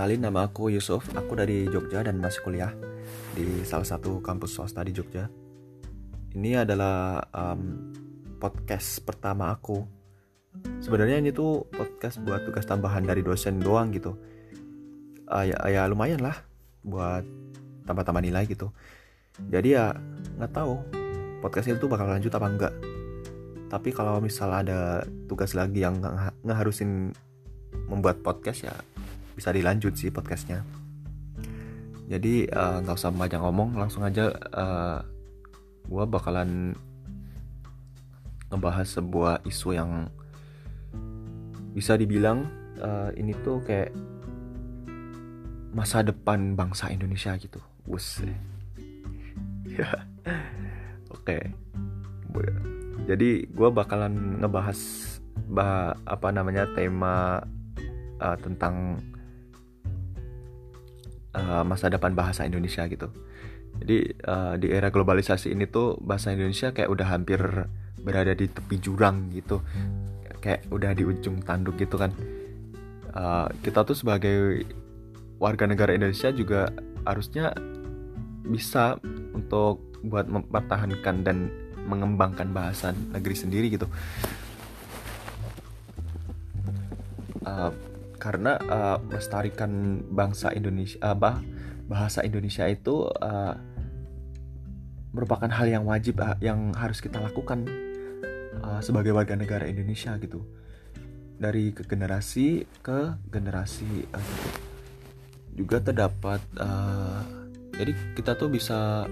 Kenalin nama aku Yusuf, aku dari Jogja dan masih kuliah di salah satu kampus swasta di Jogja. Ini adalah um, podcast pertama aku. Sebenarnya ini tuh podcast buat tugas tambahan dari dosen doang gitu. Uh, ya, ya lumayan lah buat tambah-tambah nilai gitu. Jadi ya nggak tahu podcast itu bakal lanjut apa enggak. Tapi kalau misal ada tugas lagi yang ngeharusin membuat podcast ya bisa dilanjut sih podcastnya. Jadi eh, nggak uh, usah banyak ngomong langsung aja uh, eh, gue bakalan ngebahas sebuah isu yang bisa dibilang uh, ini tuh kayak masa depan bangsa Indonesia gitu. Wus ya. Oke. Jadi gue bakalan ngebahas bah apa namanya tema uh, tentang uh, masa depan bahasa Indonesia gitu. Jadi uh, di era globalisasi ini tuh bahasa Indonesia kayak udah hampir berada di tepi jurang gitu, kayak udah di ujung tanduk gitu kan. Uh, kita tuh sebagai warga negara Indonesia juga harusnya bisa untuk buat mempertahankan dan mengembangkan bahasa negeri sendiri gitu. Uh, karena uh, melestarikan bangsa Indonesia uh, bah, bahasa Indonesia itu uh, merupakan hal yang wajib uh, yang harus kita lakukan uh, sebagai warga negara Indonesia gitu dari ke generasi ke generasi uh, gitu. juga terdapat uh, jadi kita tuh bisa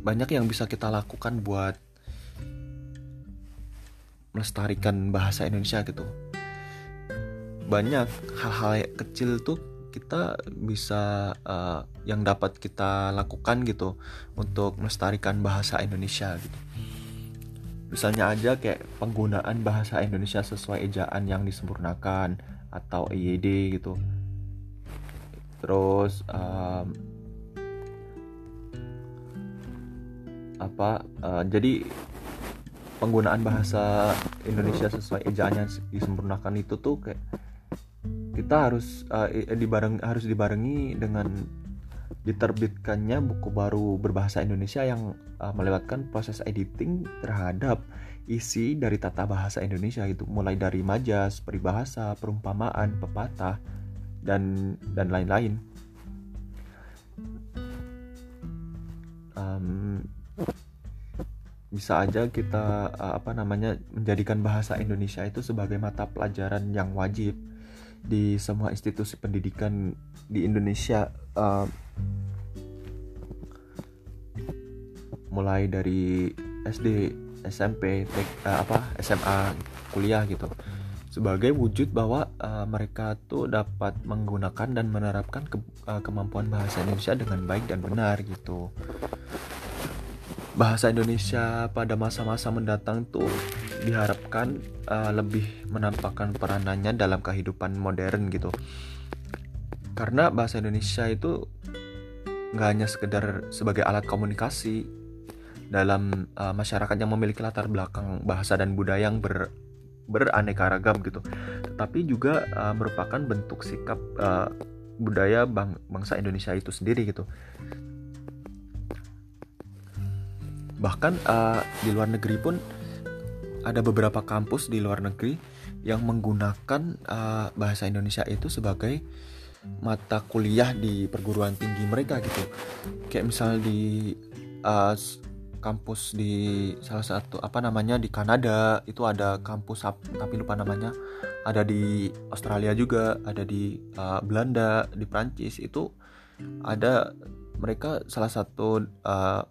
banyak yang bisa kita lakukan buat melestarikan bahasa Indonesia gitu banyak hal-hal kecil tuh kita bisa uh, yang dapat kita lakukan gitu untuk melestarikan bahasa Indonesia gitu. Misalnya aja kayak penggunaan bahasa Indonesia sesuai ejaan yang disempurnakan atau EYD gitu. Terus um, apa uh, jadi penggunaan bahasa Indonesia sesuai ejaan yang disempurnakan itu tuh kayak kita harus uh, dibareng harus dibarengi dengan diterbitkannya buku baru berbahasa Indonesia yang uh, melewatkan proses editing terhadap isi dari tata bahasa Indonesia itu mulai dari majas, peribahasa, perumpamaan, pepatah dan dan lain-lain. Um, bisa aja kita uh, apa namanya menjadikan bahasa Indonesia itu sebagai mata pelajaran yang wajib di semua institusi pendidikan di Indonesia uh, mulai dari SD, SMP, tek, uh, apa SMA, kuliah gitu. Sebagai wujud bahwa uh, mereka tuh dapat menggunakan dan menerapkan ke, uh, kemampuan bahasa Indonesia dengan baik dan benar gitu. Bahasa Indonesia pada masa-masa mendatang tuh diharapkan uh, lebih menampakkan peranannya dalam kehidupan modern gitu. Karena bahasa Indonesia itu nggak hanya sekedar sebagai alat komunikasi dalam uh, masyarakat yang memiliki latar belakang bahasa dan budaya yang ber, beraneka ragam gitu tetapi juga uh, merupakan bentuk sikap uh, budaya bang, bangsa Indonesia itu sendiri gitu. Bahkan uh, di luar negeri pun ada beberapa kampus di luar negeri yang menggunakan uh, bahasa Indonesia itu sebagai mata kuliah di perguruan tinggi mereka gitu. Kayak misal di uh, kampus di salah satu apa namanya di Kanada itu ada kampus tapi lupa namanya. Ada di Australia juga ada di uh, Belanda di Prancis itu ada mereka salah satu uh,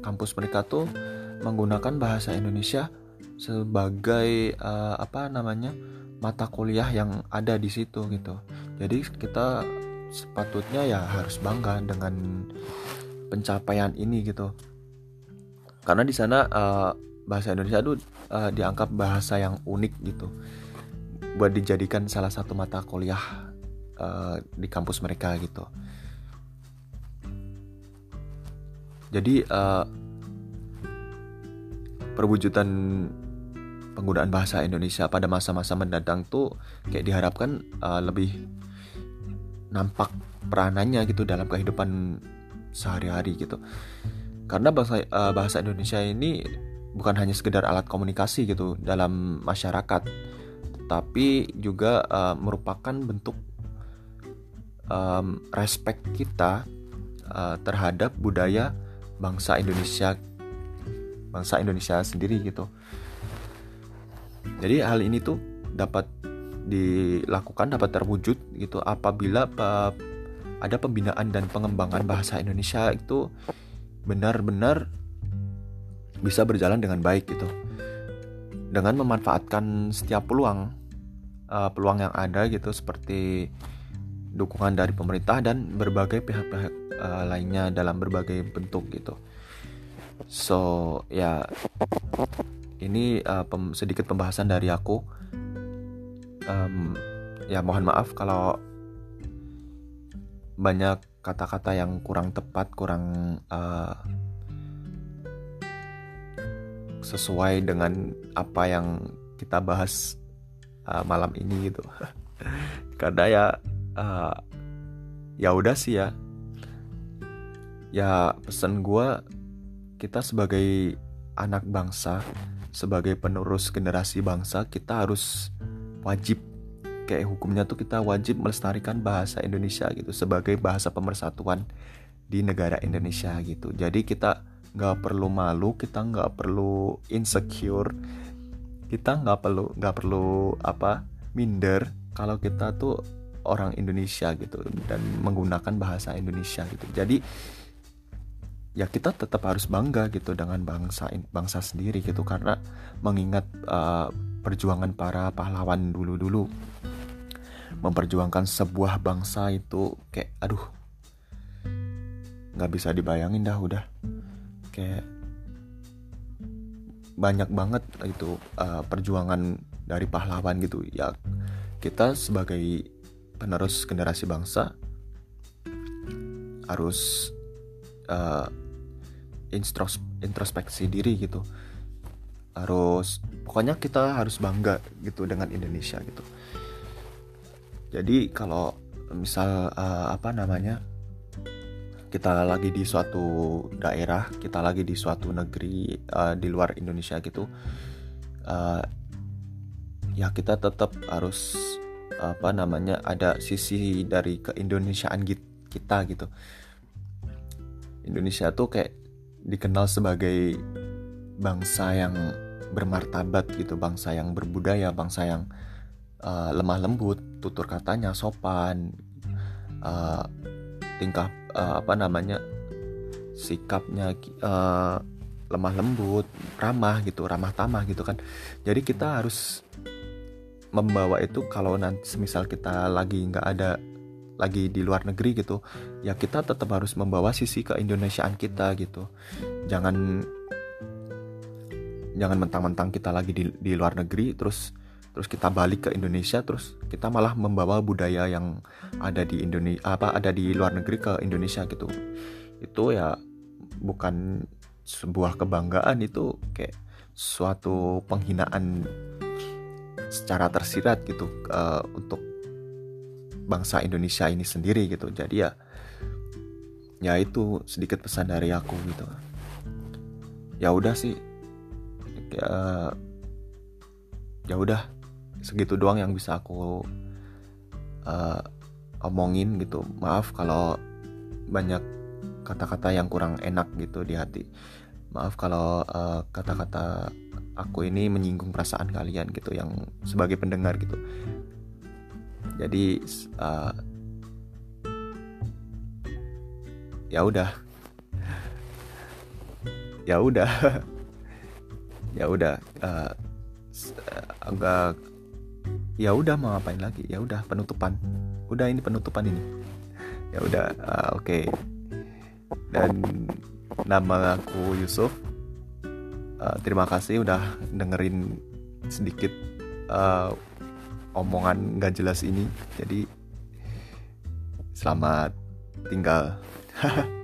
kampus mereka tuh menggunakan bahasa Indonesia sebagai uh, apa namanya mata kuliah yang ada di situ gitu. Jadi kita sepatutnya ya harus bangga dengan pencapaian ini gitu. Karena di sana uh, bahasa Indonesia itu uh, dianggap bahasa yang unik gitu. Buat dijadikan salah satu mata kuliah uh, di kampus mereka gitu. Jadi uh, perwujudan penggunaan bahasa Indonesia pada masa-masa mendatang tuh kayak diharapkan uh, lebih nampak peranannya gitu dalam kehidupan sehari-hari gitu. Karena bahasa uh, bahasa Indonesia ini bukan hanya sekedar alat komunikasi gitu dalam masyarakat tapi juga uh, merupakan bentuk um, respect kita uh, terhadap budaya bangsa Indonesia bangsa Indonesia sendiri gitu jadi hal ini tuh dapat dilakukan dapat terwujud gitu apabila ada pembinaan dan pengembangan bahasa Indonesia itu benar-benar bisa berjalan dengan baik gitu. Dengan memanfaatkan setiap peluang uh, peluang yang ada gitu seperti dukungan dari pemerintah dan berbagai pihak-pihak uh, lainnya dalam berbagai bentuk gitu. So ya ini uh, pem sedikit pembahasan dari aku. Um, ya mohon maaf kalau banyak kata-kata yang kurang tepat kurang uh, sesuai dengan apa yang kita bahas uh, malam ini gitu. Karena ya uh, ya udah sih ya. Ya pesan gue kita sebagai anak bangsa sebagai penerus generasi bangsa kita harus wajib kayak hukumnya tuh kita wajib melestarikan bahasa Indonesia gitu sebagai bahasa pemersatuan di negara Indonesia gitu. Jadi kita nggak perlu malu kita nggak perlu insecure kita nggak perlu nggak perlu apa minder kalau kita tuh orang Indonesia gitu dan menggunakan bahasa Indonesia gitu. Jadi ya kita tetap harus bangga gitu dengan bangsa bangsa sendiri gitu. Karena mengingat uh, perjuangan para pahlawan dulu-dulu memperjuangkan sebuah bangsa itu kayak aduh nggak bisa dibayangin dah udah. Kayak banyak banget itu uh, perjuangan dari pahlawan gitu. Ya kita sebagai penerus generasi bangsa harus uh, introspeksi diri gitu. Harus pokoknya kita harus bangga gitu dengan Indonesia gitu. Jadi kalau misal uh, apa namanya kita lagi di suatu daerah kita lagi di suatu negeri uh, di luar Indonesia gitu uh, ya kita tetap harus apa namanya ada sisi dari keindonesiaan kita gitu. Indonesia tuh kayak dikenal sebagai bangsa yang bermartabat gitu bangsa yang berbudaya bangsa yang uh, lemah lembut tutur katanya sopan uh, tingkah uh, apa namanya sikapnya uh, lemah lembut ramah gitu ramah tamah gitu kan. Jadi kita harus membawa itu kalau nanti semisal kita lagi nggak ada lagi di luar negeri gitu ya kita tetap harus membawa sisi keindonesiaan kita gitu. Jangan jangan mentang-mentang kita lagi di, di luar negeri terus terus kita balik ke Indonesia terus kita malah membawa budaya yang ada di Indonesia apa ada di luar negeri ke Indonesia gitu. Itu ya bukan sebuah kebanggaan itu kayak suatu penghinaan secara tersirat gitu uh, untuk bangsa Indonesia ini sendiri gitu. Jadi ya ya itu sedikit pesan dari aku gitu. Ya udah sih. Ya ya udah. Segitu doang yang bisa aku uh, omongin gitu. Maaf kalau banyak kata-kata yang kurang enak gitu di hati. Maaf kalau uh, kata-kata aku ini menyinggung perasaan kalian gitu yang sebagai pendengar gitu jadi uh, ya udah. Ya udah. Ya udah uh, agak ya udah mau ngapain lagi? Ya udah penutupan. Udah ini penutupan ini. Ya udah uh, oke. Okay. dan nama aku Yusuf. Uh, terima kasih udah dengerin sedikit uh, omongan gak jelas ini. Jadi selamat tinggal